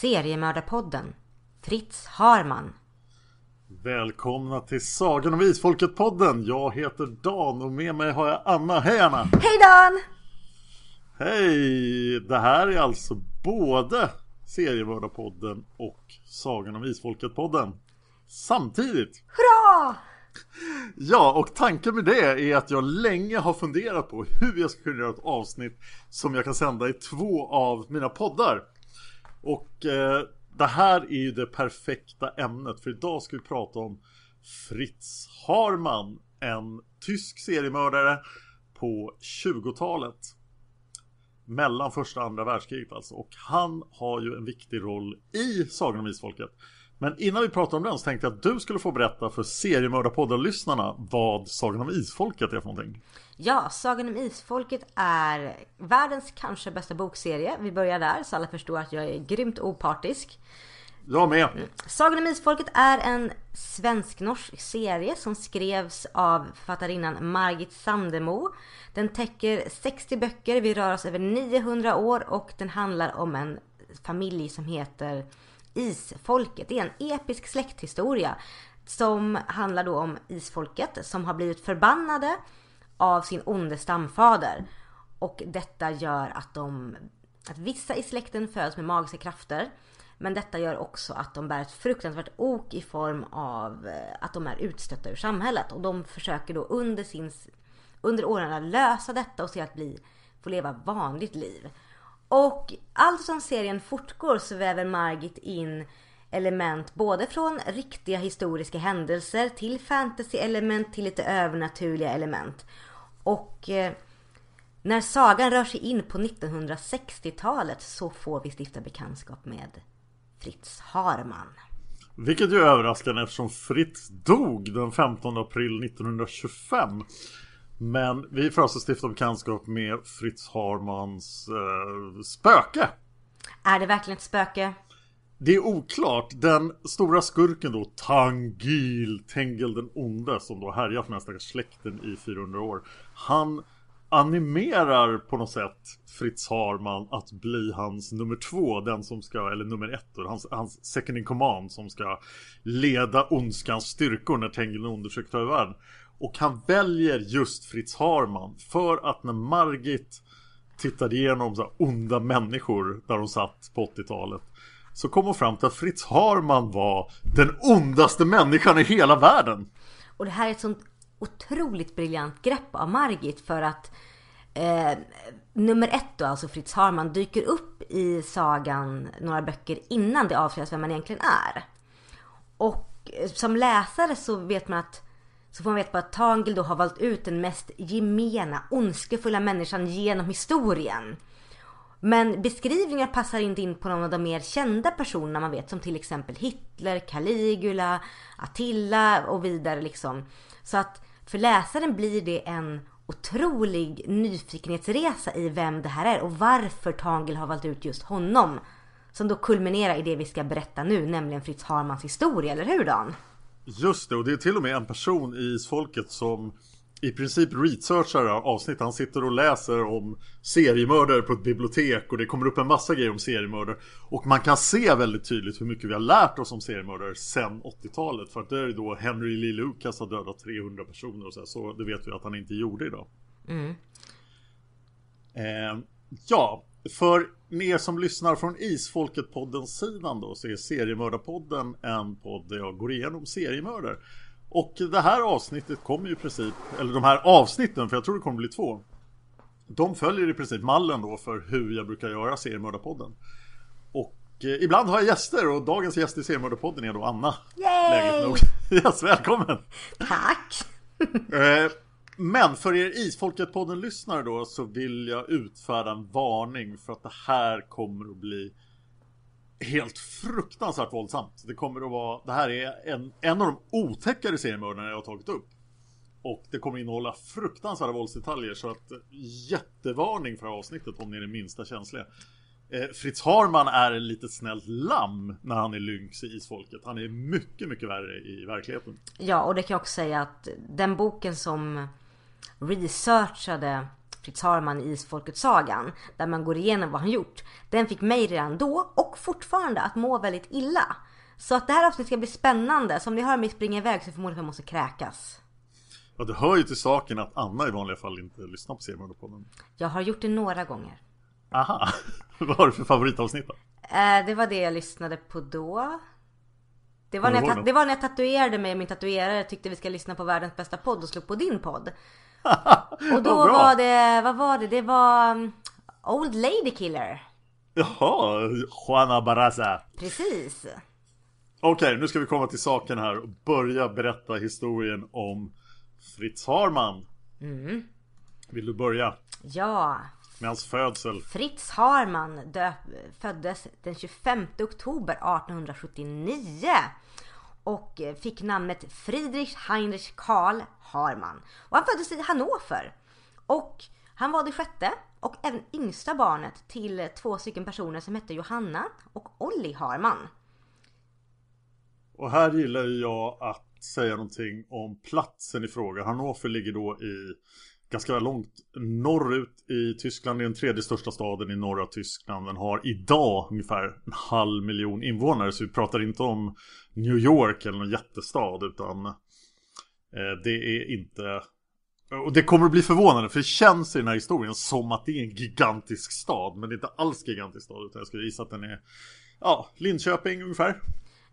Seriemördarpodden Fritz Harman Välkomna till Sagan om Isfolket-podden. Jag heter Dan och med mig har jag Anna. Hej Anna! Hej Dan! Hej! Det här är alltså både Seriemördarpodden och Sagan om Isfolket-podden. Samtidigt! Hurra! Ja, och tanken med det är att jag länge har funderat på hur jag ska kunna göra ett avsnitt som jag kan sända i två av mina poddar. Och eh, det här är ju det perfekta ämnet för idag ska vi prata om Fritz Harman, en tysk seriemördare på 20-talet. Mellan första och andra världskriget alltså. Och han har ju en viktig roll i Sagan om Isfolket. Men innan vi pratar om den så tänkte jag att du skulle få berätta för seriemördarpodden-lyssnarna vad Sagan om Isfolket är för någonting. Ja, Sagan om Isfolket är världens kanske bästa bokserie. Vi börjar där så alla förstår att jag är grymt opartisk. Jag med. Sagan om Isfolket är en svensk-norsk serie som skrevs av författarinnan Margit Sandemo. Den täcker 60 böcker, vi rör oss över 900 år och den handlar om en familj som heter Isfolket. Det är en episk släkthistoria som handlar då om Isfolket som har blivit förbannade av sin onde stamfader. Och detta gör att de att vissa i släkten föds med magiska krafter. Men detta gör också att de bär ett fruktansvärt ok i form av eh, att de är utstötta ur samhället. Och de försöker då under, sin, under åren lösa detta och se att bli, få leva vanligt liv. Och allt som serien fortgår så väver Margit in element både från riktiga historiska händelser till fantasy-element till lite övernaturliga element. Och eh, när sagan rör sig in på 1960-talet så får vi stifta bekantskap med Fritz Harman. Vilket ju är överraskande eftersom Fritz dog den 15 april 1925. Men vi får alltså stifta bekantskap med Fritz Harmans eh, spöke. Är det verkligen ett spöke? Det är oklart. Den stora skurken då, Tangil, Tengil den onde, som då härjar för den här stackars släkten i 400 år. Han animerar på något sätt Fritz Harman att bli hans nummer två, den som ska, eller nummer ett då, hans, hans second in command som ska leda ondskans styrkor när Tengil den onde försöker ta över världen. Och han väljer just Fritz Harman för att när Margit tittade igenom så onda människor där hon satt på 80-talet så kom hon fram till att Fritz Harman var den ondaste människan i hela världen. Och det här är ett sånt otroligt briljant grepp av Margit för att eh, nummer ett då, alltså Fritz Harman, dyker upp i sagan några böcker innan det avslöjas vem man egentligen är. Och eh, som läsare så vet man att så får man veta att Tangel då har valt ut den mest gemena, ondskefulla människan genom historien. Men beskrivningar passar inte in på någon av de mer kända personerna man vet som till exempel Hitler, Caligula, Attila och vidare liksom. Så att för läsaren blir det en otrolig nyfikenhetsresa i vem det här är och varför Tangel har valt ut just honom. Som då kulminerar i det vi ska berätta nu, nämligen Fritz Harmans historia, eller hur Dan? Just det, och det är till och med en person i Isfolket som i princip researchar avsnitt. Han sitter och läser om seriemördare på ett bibliotek och det kommer upp en massa grejer om seriemördare. Och man kan se väldigt tydligt hur mycket vi har lärt oss om seriemördare sen 80-talet. För att det är då Henry Lee Lucas har dödat 300 personer och så, här, så det vet vi att han inte gjorde idag. Mm. Eh, ja, för er som lyssnar från Isfolket-podden-sidan då så är Seriemördarpodden en podd där jag går igenom seriemördare. Och det här avsnittet kommer ju i princip, eller de här avsnitten, för jag tror det kommer bli två. De följer i princip mallen då för hur jag brukar göra Seriemördarpodden. Och eh, ibland har jag gäster och dagens gäst i Seriemördarpodden är då Anna. Yay! Läget nog. yes, välkommen! Tack! eh, men för er Isfolket-podden-lyssnare då så vill jag utfärda en varning för att det här kommer att bli helt fruktansvärt våldsamt. Det kommer att vara, det här är en, en av de otäckare seriemördarna jag har tagit upp. Och det kommer innehålla fruktansvärda våldsdetaljer så att eh, jättevarning för avsnittet om ni är det minsta känsliga. Eh, Fritz Harman är ett litet snällt lamm när han är lynx i Isfolket. Han är mycket, mycket värre i verkligheten. Ja, och det kan jag också säga att den boken som researchade Fritz Harman i Isfolket-sagan, där man går igenom vad han gjort, den fick mig redan då och fortfarande att må väldigt illa. Så att det här avsnittet ska bli spännande, så om ni hör mig springa iväg så förmodligen jag måste kräkas. Ja, det hör ju till saken att Anna i vanliga fall inte lyssnar på Seriemördarpodden. Jag har gjort det några gånger. Aha, vad har du för favoritavsnitt då? Eh, det var det jag lyssnade på då. Det var, när jag, det var när jag tatuerade mig och min tatuerare tyckte vi ska lyssna på världens bästa podd och slog på din podd. Och då var det, vad var det? Det var um, Old Lady Killer. Jaha, Juana Barraza. Precis. Okej, nu ska vi komma till saken här och börja berätta historien om Fritz Harman. Mm. Vill du börja? Ja. Med hans födsel. Fritz Harman döp, föddes den 25 oktober 1879 och eh, fick namnet Friedrich Heinrich Karl Harman. Och han föddes i Hannover. Och han var det sjätte och även yngsta barnet till två stycken personer som hette Johanna och Olli Harman. Och här gillar jag att säga någonting om platsen i fråga. Hannover ligger då i ganska långt norrut i Tyskland. Det är den tredje största staden i norra Tyskland. Den har idag ungefär en halv miljon invånare. Så vi pratar inte om New York eller någon jättestad utan eh, det är inte och det kommer att bli förvånande för det känns i den här historien som att det är en gigantisk stad Men det är inte alls gigantisk stad utan jag skulle gissa att den är Ja, Linköping ungefär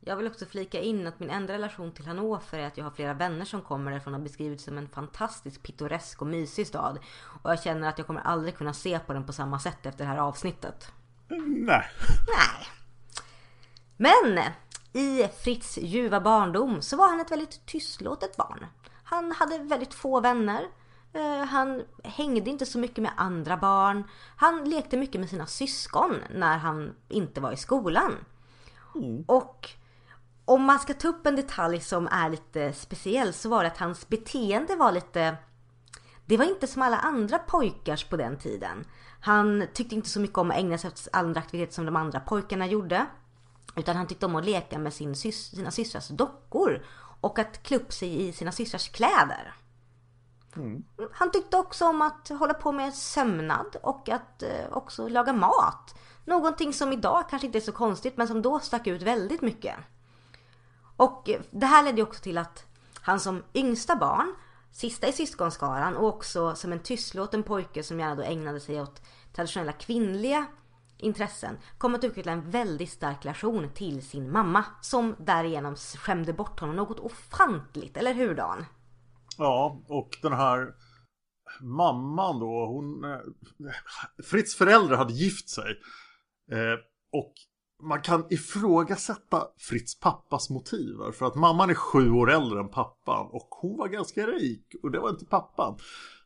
jag vill också flika in att min enda relation till Hannover är att jag har flera vänner som kommer därifrån och har beskrivit som en fantastisk pittoresk och mysig stad. Och jag känner att jag kommer aldrig kunna se på den på samma sätt efter det här avsnittet. Nej. Nej. Men i Fritz ljuva barndom så var han ett väldigt tystlåtet barn. Han hade väldigt få vänner. Eh, han hängde inte så mycket med andra barn. Han lekte mycket med sina syskon när han inte var i skolan. Mm. Och om man ska ta upp en detalj som är lite speciell så var det att hans beteende var lite det var inte som alla andra pojkars på den tiden. Han tyckte inte så mycket om att ägna sig åt andra aktiviteter som de andra pojkarna gjorde. Utan han tyckte om att leka med sin sys sina systrars dockor. Och att klä upp sig i sina systrars kläder. Mm. Han tyckte också om att hålla på med sömnad och att eh, också laga mat. Någonting som idag kanske inte är så konstigt men som då stack ut väldigt mycket. Och det här ledde också till att han som yngsta barn, sista i syskonskaran och också som en tystlåten pojke som gärna då ägnade sig åt traditionella kvinnliga intressen kom att utveckla en väldigt stark relation till sin mamma som därigenom skämde bort honom något ofantligt, eller hur Dan? Ja, och den här mamman då, hon... Eh, Fritz föräldrar hade gift sig. Eh, och man kan ifrågasätta Fritz pappas motiv. För att mamman är sju år äldre än pappan och hon var ganska rik och det var inte pappan.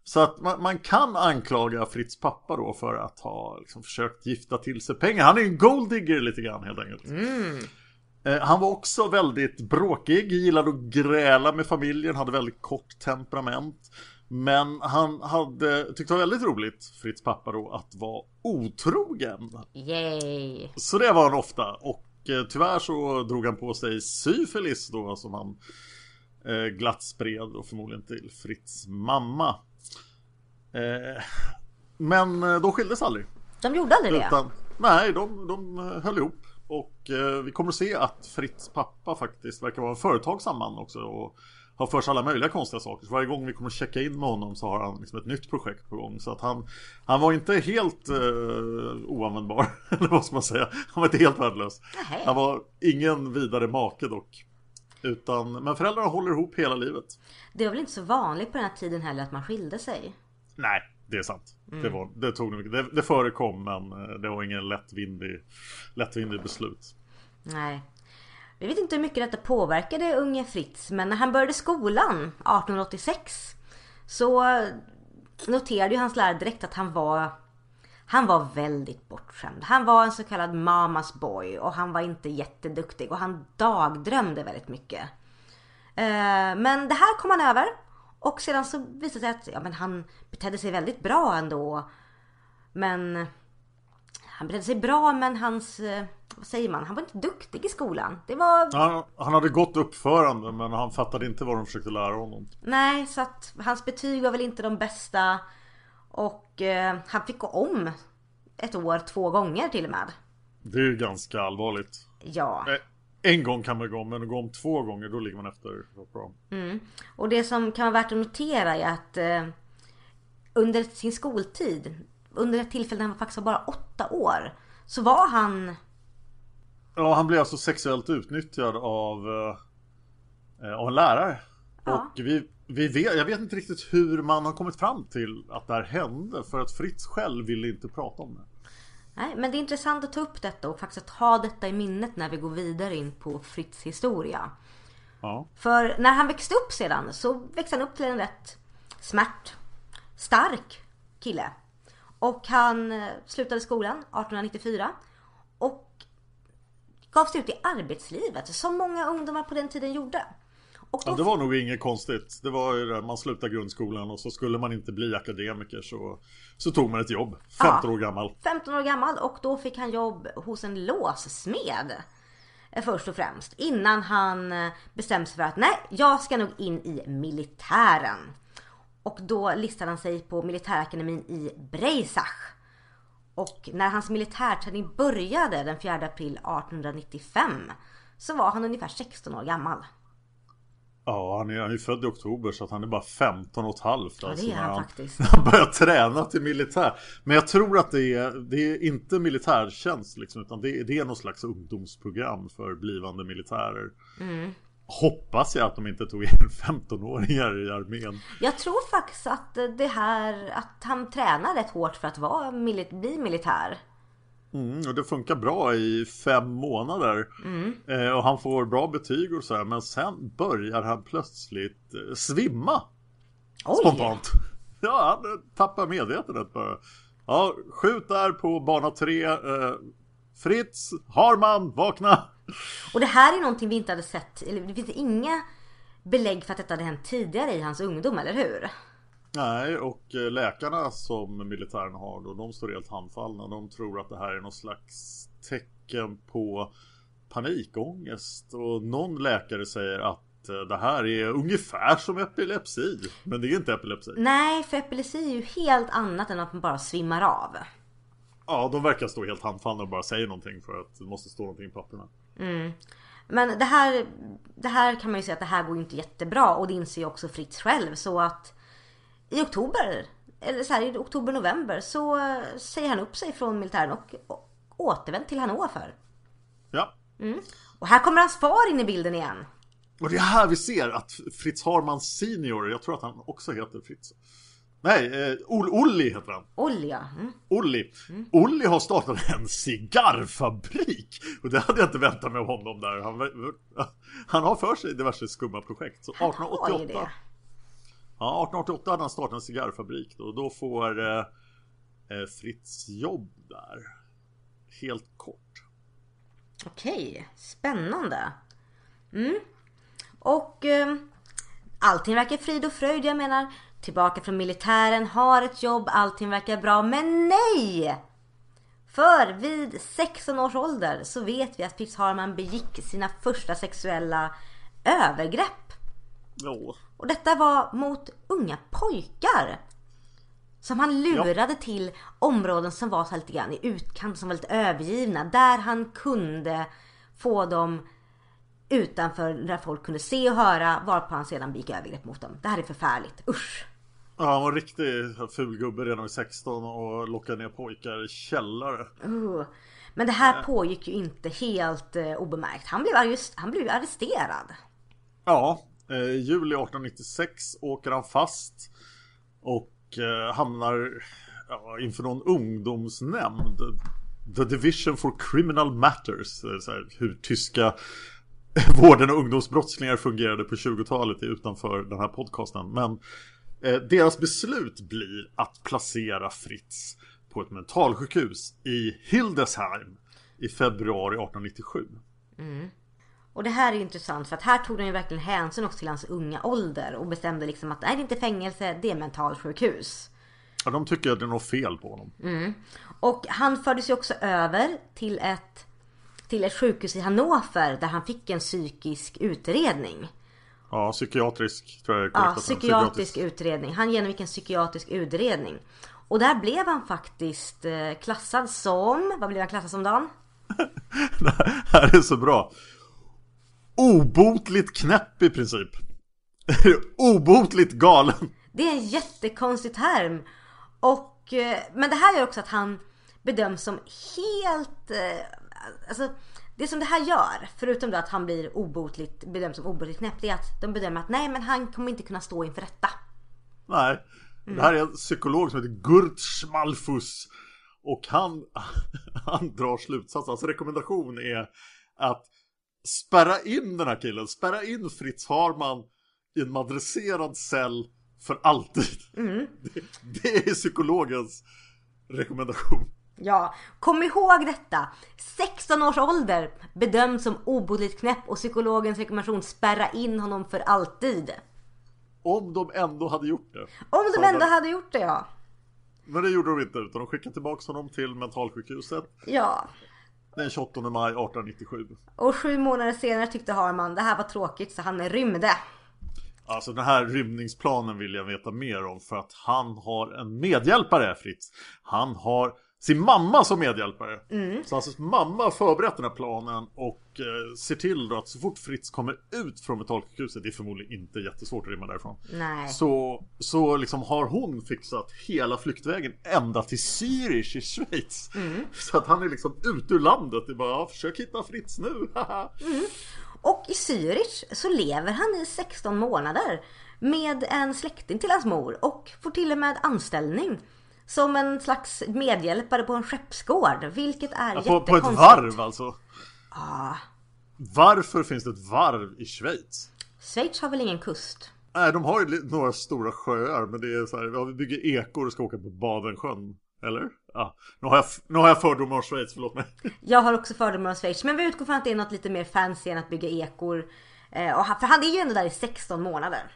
Så att man, man, kan anklaga Fritz pappa då för att ha liksom, försökt gifta till sig pengar. Han är en golddigger lite grann helt enkelt. Mm. Eh, han var också väldigt bråkig, gillade att gräla med familjen, hade väldigt kort temperament. Men han hade, tyckte det var väldigt roligt, Fritz pappa då, att vara otrogen. Yay! Så det var han ofta. Och eh, tyvärr så drog han på sig syfilis då som han eh, glatt spred och förmodligen till Fritz mamma. Eh, men de skildes aldrig. De gjorde aldrig det? Utan, nej, de, de höll ihop. Och eh, vi kommer att se att Fritz pappa faktiskt verkar vara en företagsam man också. Och har för sig alla möjliga konstiga saker. Så varje gång vi kommer att checka in med honom så har han liksom ett nytt projekt på gång. Så att han, han var inte helt eh, oanvändbar. Eller vad ska man säga? Han var inte helt värdelös. Nej. Han var ingen vidare make dock. Utan, men föräldrarna håller ihop hela livet. Det var väl inte så vanligt på den här tiden heller att man skilde sig? Nej, det är sant. Det, var, det, tog det, det förekom men eh, det var ingen lättvindig, lättvindig beslut. Nej. Vi vet inte hur mycket detta påverkade unge Fritz, men när han började skolan 1886 så noterade ju hans lärare direkt att han var han var väldigt bortskämd. Han var en så kallad mamas boy och han var inte jätteduktig och han dagdrömde väldigt mycket. Eh, men det här kom han över och sedan så visade det sig att ja, men han betedde sig väldigt bra ändå. Men han betedde sig bra men hans, eh, vad säger man, han var inte duktig i skolan. Det var, Han, han hade gott uppförande men han fattade inte vad de försökte lära honom. nej så att hans betyg var väl inte de bästa. Och eh, han fick gå om ett år två gånger till och med. Det är ju ganska allvarligt. Ja. Eh, En gång kan man gå om, men gå om två gånger då ligger man efter. bra. Och det som kan vara värt att notera är att eh, under sin skoltid, under ett tillfälle när han faktiskt var bara åtta år, så var han Ja, han blev alltså sexuellt utnyttjad av, eh, av en lärare. Ja. Och vi, vi vet, jag vet inte riktigt hur man har kommit fram till att det här hände. För att Fritz själv ville inte prata om det. Nej, men det är intressant att ta upp detta och faktiskt ha detta i minnet när vi går vidare in på Fritz historia. Ja. För när han växte upp sedan så växte han upp till en rätt smärt, stark kille. Och han eh, slutade skolan 1894 och gav sig ut i arbetslivet som många ungdomar på den tiden gjorde. Och då Ja, det var nog inget konstigt. Det var ju det, man slutade grundskolan och så skulle man inte bli akademiker så, så tog man ett jobb. 15 år gammal. 15 år gammal och då fick han jobb hos en låssmed. eh, Först och främst. Innan han eh, bestämde sig för att nej, jag ska nog in i militären. Och då listade han sig på militärakademin i Breisach. Och när hans militärträning började den 4 april 1895 så var han ungefär 16 år gammal. Ja, han är, han är född i oktober så att han är bara 15 och ett halvt. Ja, alltså, det är när han faktiskt. Han börjar träna till militär. Men jag tror att det är, det är inte militärtjänst liksom, utan det är, det är någon slags ungdomsprogram för blivande militärer. Mm. Hoppas jag att de inte tog in 15-åringar i armén. Jag tror faktiskt att det här, att han tränar rätt hårt för att vara, bli militär. Mm, och det funkar bra i fem månader. Mm. Eh, och han får bra betyg och så här. Men sen börjar han plötsligt eh, svimma. Oj! Spontant. Ja, han eh, tappar medvetandet bara. Ja, skjut där på bana tre. Eh, Fritz, Harman, vakna! Och det här är någonting vi inte hade sett, eller det finns inga belägg för att detta hade hänt tidigare i hans ungdom, eller hur? Nej, och eh, läkarna som militären har då, de står helt handfallna. De tror att det här är någon slags tecken på panikångest. Och någon läkare säger att eh, det här är ungefär som epilepsi. Men det är inte epilepsi. Nej, för epilepsi är ju helt annat än att man bara svimmar av. Ja, de verkar stå helt handfallna och bara säger någonting för att det måste stå någonting i papperna. Men det här, det här kan man ju säga att det här går ju inte jättebra och det inser ju också Fritz själv så att i oktober, eller så här i oktober-november så eh, säger han upp sig från militären och, återvänder till Hannover. Ja, Och här kommer hans far in i bilden igen. och det är här vi ser att Fritz Harman senior, jag tror att han också heter Fritz. Nej, eh, Ol- Olli heter han. Olja. Mm. Olli. Olli har startat en cigarrfabrik. Och det hade jag inte väntat mig av honom där. Han, han har för sig diverse skumma projekt. Så Oj, 1888. det. Ja, 1888 hade han startat en cigarrfabrik då. Och då får eh, eh, Fritz jobb där. Helt kort. Okej, spännande. Mm. Och eh, allting verkar frid och fröjd. Jag menar, tillbaka från militären, har ett jobb, allting verkar bra. Men nej! För vid 16 års ålder så vet vi att Fritz Harman begick sina första sexuella övergrepp. Ja. Och detta var mot unga pojkar. Som han lurade till områden som var så lite grann i utkant, som var lite övergivna. Där han kunde få dem utanför där folk kunde se och höra varpå han sedan begick övergrepp mot dem. Det här är förfärligt, usch. Ja, han var en riktig ful gubbe redan vid 16 och lockade ner pojkar i källare. Uh. Men det här pågick ju inte helt eh, obemärkt. Han blev, just, han blev arresterad. Ja, eh, juli 1896 åker han fast och eh, hamnar ja, inför någon ungdomsnämnd. The Division for Criminal Matters. eh, här, hur tyska vården och ungdomsbrottslingar fungerade på 20-talet är utanför den här podcasten. Men eh, deras beslut blir att placera Fritz på ett mentalsjukhus i Hildesheim i februari 1897. Och det här är intressant för att här tog de ju verkligen hänsyn också till hans unga ålder och bestämde liksom att nej det är inte fängelse, det är mentalsjukhus. Ja, de tycker att det är något fel på honom. Och han fördes ju också över till ett, till ett sjukhus i Hannover där han fick en psykisk utredning. Ja, psykiatrisk tror jag är Ja, korrekt att säga. psykiatrisk utredning. Han genomgick en psykiatrisk utredning. Och där blev han faktiskt eh, klassad som, vad blev han klassad som Dan? Det här är så bra. Obotligt knäpp i princip. Obotligt galen. Det är en jättekonstig term. Och, eh, men det här gör också att han bedöms som helt... eh, Alltså, det som det här gör, förutom då att han blir obotligt, bedöms som obotligt knäpp, det är att de bedömer att nej men han kommer inte kunna stå inför rätta. Nej. Det här är en psykolog som heter Gurt Schmalfus. Och han, han drar slutsatsen. Hans rekommendation är att spärra in den här killen. Spärra in Fritz Harman i en madresserad cell för alltid. Det, det är psykologens rekommendation. Ja, kom ihåg detta! 16 års ålder bedöms som obotligt knäpp och psykologens rekommendation spärra in honom för alltid. Om de ändå hade gjort det. Om de ändå hade gjort det ja. Men det gjorde de inte utan de skickade tillbaka honom till mentalsjukhuset Ja. den 28 maj 1897. Och sju månader senare tyckte Harman det här var tråkigt så han rymde. Alltså den här rymningsplanen vill jag veta mer om för att han har en medhjälpare Fritz. Han har sin mamma som medhjälpare. Så hans mamma har förberett den här planen och eh, ser till då att så fort Fritz kommer ut från mentalsjukhuset, det är förmodligen inte jättesvårt att rymma därifrån. Nej. Så, så liksom har hon fixat hela flyktvägen ända till Zürich i Schweiz. Så att han är liksom ute ur landet. Det är bara, försök hitta Fritz nu. haha." Och i Zürich så lever han i 16 månader med en släkting till hans mor och får till och med anställning som en slags medhjälpare på en skeppsgård. Vilket är på, på ett varv alltså. Ah, Varför finns det ett varv i Schweiz? Schweiz har väl ingen kust? Nej, de har ju några stora sjöar, men det är så här, ja, vi bygger ekor och ska åka på Badensjön. Eller? Ja, nu har jag, nu har jag fördomar om Schweiz, förlåt mig. Jag har också fördomar om Schweiz men vi utgår från att det är något lite mer fancy än att bygga ekor. Eh, och han, för han är ju ändå där i 16 månader.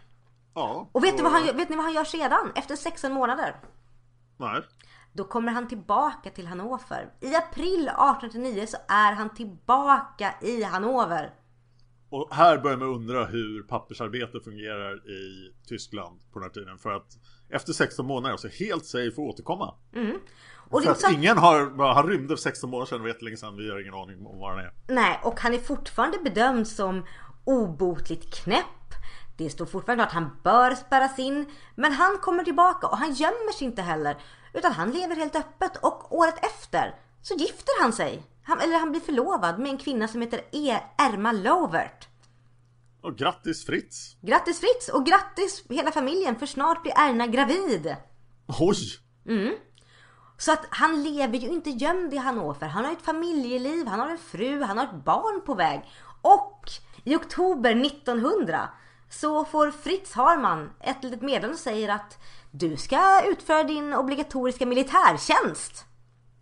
Ja. Och vet, du vad han, vet ni vad han gör sedan? Efter 16 månader? Nej. Då kommer han tillbaka till Hannover. I april 1889 så är han tillbaka i Hannover. Och här börjar man undra hur pappersarbete fungerar i Tyskland på den här tiden. För att efter 16 månader så helt safe att återkomma. Och det För är att ingen har, han rymde för 16 månader sedan och vet länge sedan. Vi har ingen aning om var han är. nej, och han är fortfarande bedömd som obotligt knäpp. Det står fortfarande att han bör spärras in. Men han kommer tillbaka och han gömmer sig inte heller. Utan han lever helt öppet och året efter så gifter han sig. Han, eller han blir förlovad med en kvinna som heter e. Erma Lovert. Och grattis Fritz! Grattis Fritz och grattis hela familjen för snart blir Erna gravid. Oj! Så att han lever ju inte gömd i Hannover. Han har ett familjeliv, han har en fru, han har ett barn på väg. Och i oktober 1900 så får Fritz Harman ett litet meddelande som säger att du ska utföra din obligatoriska militärtjänst.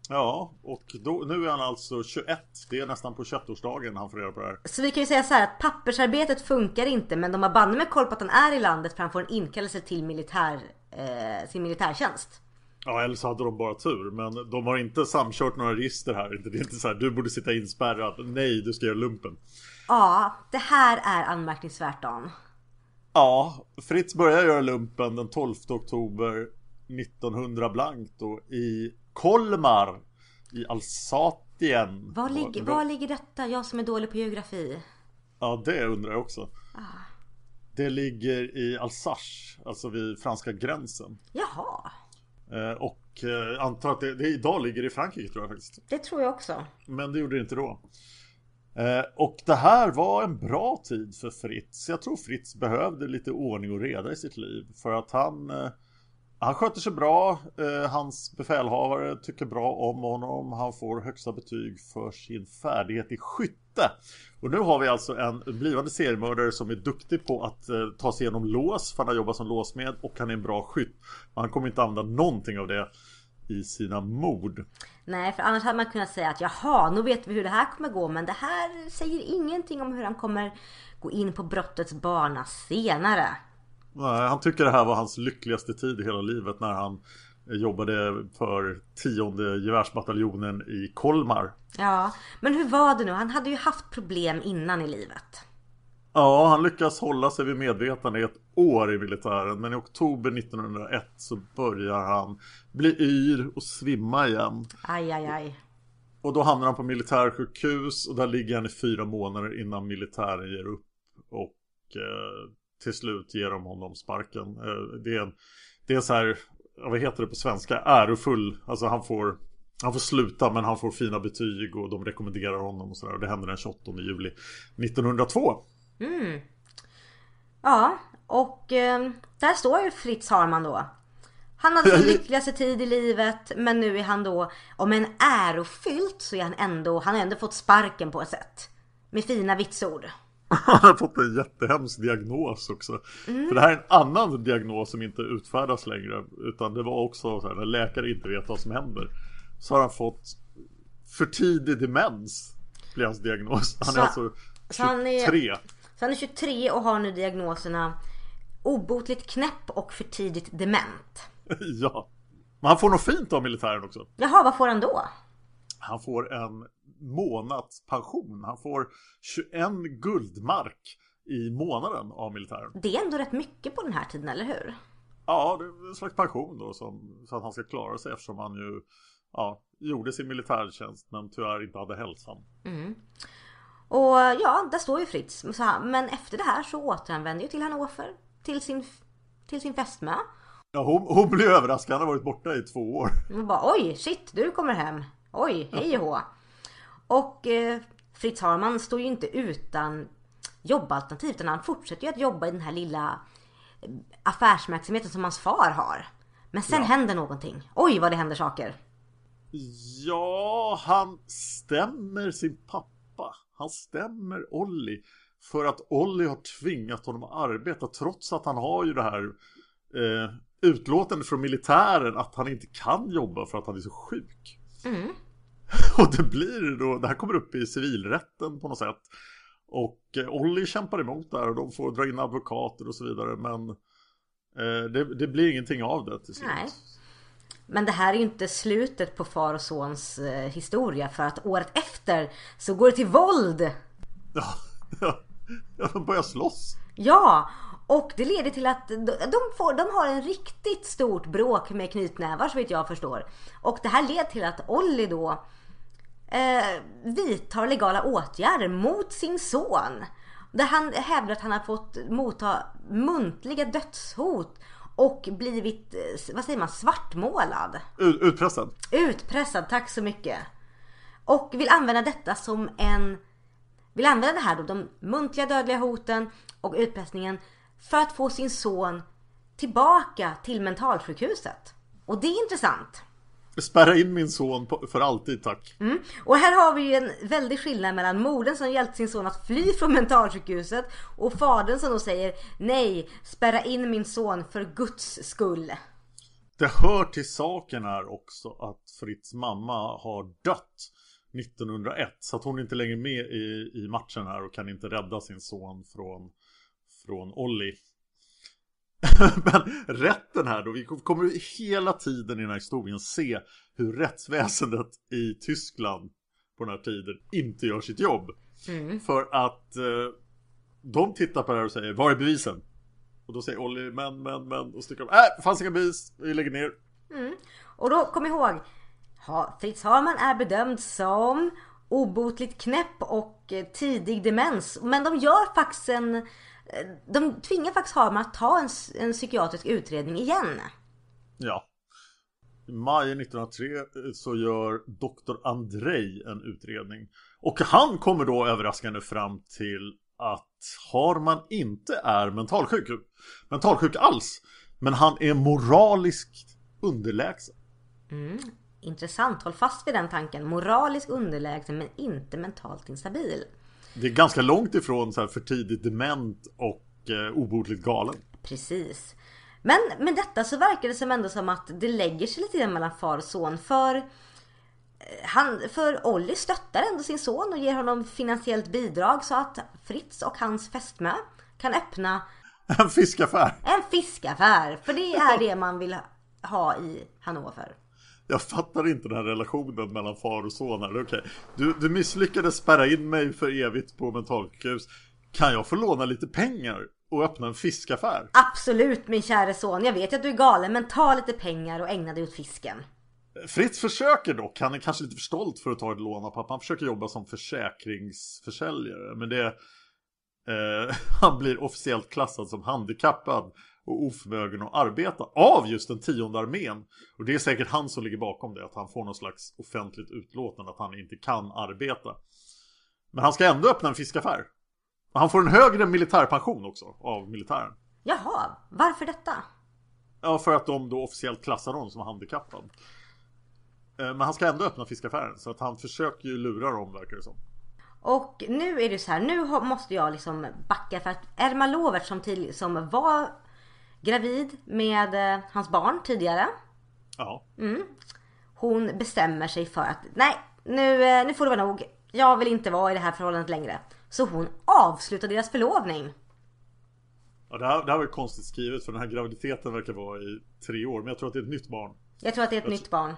Ja, och då, nu är han alltså 21. Det är nästan på 21-årsdagen han får reda på det här. Så vi kan ju säga så här att pappersarbetet funkar inte men de har banne med koll på att han är i landet för han får en inkallelse till militär, eh, sin militärtjänst. Ja, eller så hade de bara tur. Men de har inte samkört några register här. Det är inte så här, du borde sitta inspärrad. Nej, du ska göra lumpen. Ja, det här är anmärkningsvärt Dan. Ja, Fritz börjar göra lumpen den 12 oktober 1900 blankt då i Kolmar i Alsatien. Var, ligger, var ligger detta? Jag som är dålig på geografi. Ja, det undrar jag också. Det ligger i Alsace, alltså vid franska gränsen. Jaha, Eh, och eh, antar att det, det idag ligger i Frankrike tror jag faktiskt. det tror jag också. Men det gjorde det inte då. Eh, och det här var en bra tid för Fritz. Jag tror Fritz behövde lite ordning och reda i sitt liv. För att han, eh, han sköter sig bra. Eh, hans befälhavare tycker bra om honom. Han får högsta betyg för sin färdighet i skytte. Och nu har vi alltså en blivande seriemördare som är duktig på att eh, ta sig igenom lås. För han har jobbat som låsmed och han är en bra skytt. Han kommer inte använda någonting av det i sina mord. Nej, för annars hade man kunnat säga att jaha, nu vet vi hur det här kommer gå. Men det här säger ingenting om hur han kommer gå in på brottets bana senare. Nej, han tycker det här var hans lyckligaste tid i hela livet när han jobbade för tionde gevärsbataljonen i Kolmar. Ja, men hur var det nu? Han hade ju haft problem innan i livet. Ja, han lyckas hålla sig vid medvetande i ett år i militären men i oktober 1901 så börjar han bli yr och svimma igen. Aj, aj, aj. Och då hamnar han på militärsjukhus och där ligger han i fyra månader innan militären ger upp. Och eh, till slut ger de honom sparken. Eh, det, är en, det är så här, vad heter det på svenska, ärofull. Alltså han får, han får sluta men han får fina betyg och de rekommenderar honom och sådär. Och det händer den 28 juli 1902. Ja, och eh, där står ju Fritz Harman då. Han hade sin lyckligaste tid i livet men nu är han då, om en ärofyllt så är han ändå, han har ändå fått sparken på ett sätt. Med fina vitsord. Han har fått en jättehemsk diagnos också. För det här är en annan diagnos som inte utfärdas längre. Utan det var också så här, när läkare inte vet vad som händer. Så har han fått för tidig demens. Blir hans diagnos. Han är Så- alltså så han är- 23. Så han är 23 och har nu diagnoserna obotligt knäpp och för tidigt dement. ja. Men han får något fint av militären också. Jaha, vad får han då? Han får en månadspension. Han får 21 guldmark i månaden av militären. Det är ändå rätt mycket på den här tiden, eller hur? Ja, det är en slags pension då som, så att han ska klara sig eftersom han ju ja, gjorde sin militärtjänst men tyvärr inte hade hälsan. Och ja, där står ju Fritz. Men efter det här så återvänder ju till Hannover. Till sin, till sin fästmö. Ja, hon, hon blev överraskad. Han har varit borta i två år. Och bara oj, shit, du kommer hem. Oj, hej och hå. Och eh, Fritz Harman står ju inte utan jobbalternativ. Utan han fortsätter ju att jobba i den här lilla eh, affärsverksamheten som hans far har. Men sen Ja. händer någonting. Oj, vad det händer saker. Ja, han stämmer sin pappa. Han stämmer Olli. För att Olli har tvingat honom att arbeta trots att han har ju det här eh, utlåtandet från militären att han inte kan jobba för att han är så sjuk. Och det blir då, det här kommer upp i civilrätten på något sätt. Och eh, Olli kämpar emot där och de får dra in advokater och så vidare men eh, det, det blir ingenting av det till slut. Nej. Men det här är ju inte slutet på far och sons eh, historia. För att året efter så går det till våld. Ja, ja, ja, de börjar slåss. Ja, och det leder till att de, de, får, de har en riktigt stort bråk med knytnävar så vitt jag förstår. Och det här leder till att Olli då eh, vidtar legala åtgärder mot sin son. Där han hävdar att han har fått motta muntliga dödshot och blivit, eh, vad säger man, svartmålad. Ut, utpressad. Utpressad, tack så mycket. Och vill använda detta som en... Vill använda det här då, de muntliga dödliga hoten och utpressningen för att få sin son tillbaka till mentalsjukhuset. Och det är intressant. Spärra in min son på, för alltid tack. Mm. Och här har vi ju en väldig skillnad mellan modern som hjälpt sin son att fly från mentalsjukhuset och fadern som då säger nej, spärra in min son för Guds skull. Det hör till saken här också att Fritz mamma har dött 1901 så att hon är inte längre med i, i matchen här och kan inte rädda sin son från, från Olli. Men rätten här då, vi kommer hela tiden i den här historien se hur rättsväsendet i Tyskland på den här tiden inte gör sitt jobb. Mm. För att eh, de tittar på det här och säger, var är bevisen? Och då säger Olli, men, men, men, och sticker de, äh, fanns inga bevis, vi lägger ner. Mm. Och då, kom ihåg, Fritz Harman är bedömd som obotligt knäpp och eh, tidig demens. Men de gör faktiskt en... De tvingar faktiskt Harman att ta en, en psykiatrisk utredning igen. Ja. I maj 1903 eh, så gör doktor Andrei en utredning. Och han kommer då överraskande fram till att Harman inte är mentalsjuk. Mentalsjuk alls. Men han är moraliskt underlägsen. Mm. Intressant, håll fast vid den tanken. Moralisk underlägsen men inte mentalt instabil. Det är ganska långt ifrån så här för tidigt dement och eh, obotligt galen. Precis. Men med detta så verkar det som ändå som att det lägger sig lite grann mellan far och son. För, eh, han, för Olli stöttar ändå sin son och ger honom finansiellt bidrag så att Fritz och hans fästmö kan öppna en fiskaffär. En fiskaffär. För det är det man vill ha i Hannover jag fattar inte den här relationen mellan far och son här. Okay. Du, du misslyckades spärra in mig för evigt på mentalsjukhus. Kan jag få låna lite pengar och öppna en fiskaffär? Absolut min käre son. Jag vet att du är galen men ta lite pengar och ägna dig åt fisken. Fritz försöker dock, han är kanske lite för stolt för att ta ett lån av pappa. Han försöker jobba som försäkringsförsäljare. Men det... Eh, han blir officiellt klassad som handikappad och oförmögen att arbeta av just den tionde armén. Och det är säkert han som ligger bakom det, att han får någon slags offentligt utlåtande att han inte kan arbeta. Men han ska ändå öppna en fiskaffär. Och han får en högre militärpension också av militären. Jaha, varför detta? Ja, för att de då officiellt klassar honom som handikappad. Eh, men han ska ändå öppna fiskaffären, så att han försöker ju lura dem verkar det som. Och nu är det så här, nu måste jag liksom backa för att Erma Lovert som, till, som var gravid med eh, hans barn tidigare. Ja. Mm. Hon bestämmer sig för att nej, nu, eh, nu får det vara nog. Jag vill inte vara i det här förhållandet längre. Så hon avslutar deras förlovning. Ja, det här, det här var konstigt skrivet för den här graviditeten verkar vara i tre år. Men jag tror att det är ett nytt barn. Jag tror att det är ett jag nytt barn.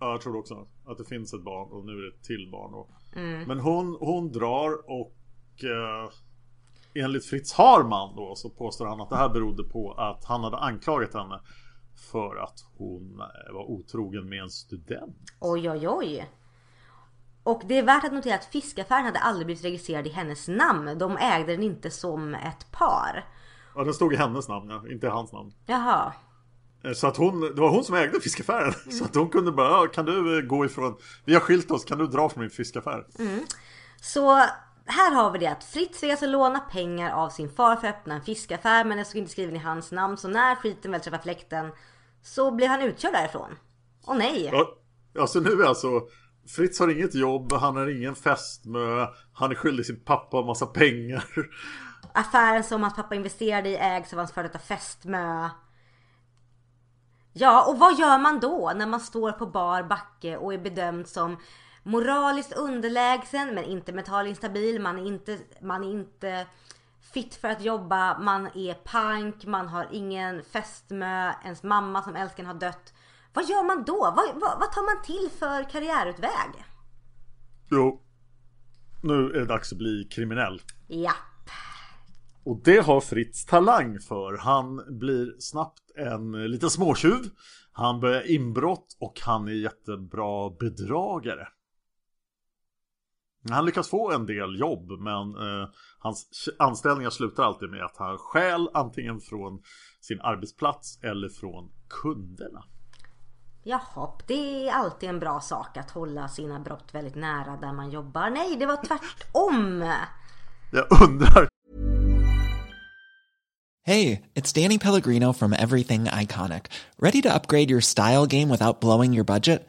Ja, jag tror också att det finns ett barn och nu är det ett till barn. Och... Mm. Men hon, hon drar och eh, enligt Fritz Harman då så påstår han att det här berodde på att han hade anklagat henne för att hon eh, var otrogen med en student. Oj, oj, oj. Och det är värt att notera att fiskaffären hade aldrig blivit registrerad i hennes namn. De ägde den inte som ett par. Ja, den stod i hennes namn, ja, inte i hans namn. Jaha. Eh, så att hon, det var hon som ägde fiskaffären. Mm. Så att hon kunde bara, kan du eh, gå ifrån, vi har skilt oss, kan du dra från min fiskaffär? Mm. Så här har vi det att Fritz fick alltså låna pengar av sin far för att öppna en fiskaffär men det stod inte skriven i hans namn så när skiten väl träffade fläkten så blev han utkörd därifrån. Och nej! Ja, alltså nu är alltså Fritz har inget jobb, han har ingen fästmö, han är skyldig sin pappa en massa pengar. Affären som hans pappa investerade i ägs av hans före detta fästmö. Ja, och vad gör man då när man står på bar backe och är bedömd som moraliskt underlägsen men inte mentalt instabil. Man är inte, man är inte fit för att jobba. Man är pank, man har ingen fästmö. Ens mamma som älskar har dött. Vad gör man då? Vad, vad, vad, tar man till för karriärutväg? Jo, nu är det dags att bli kriminell. Japp. Och det har Fritz talang för. Han blir snabbt en liten småtjuv. Han börjar inbrott och han är jättebra bedragare. Han lyckas få en del jobb men eh, hans anställningar slutar alltid med att han stjäl antingen från sin arbetsplats eller från kunderna. Jaha, det är alltid en bra sak att hålla sina brott väldigt nära där man jobbar. Nej, det var tvärtom! Jag undrar Hey, it's Danny Pellegrino from Everything Iconic. Ready to upgrade your style game without blowing your budget?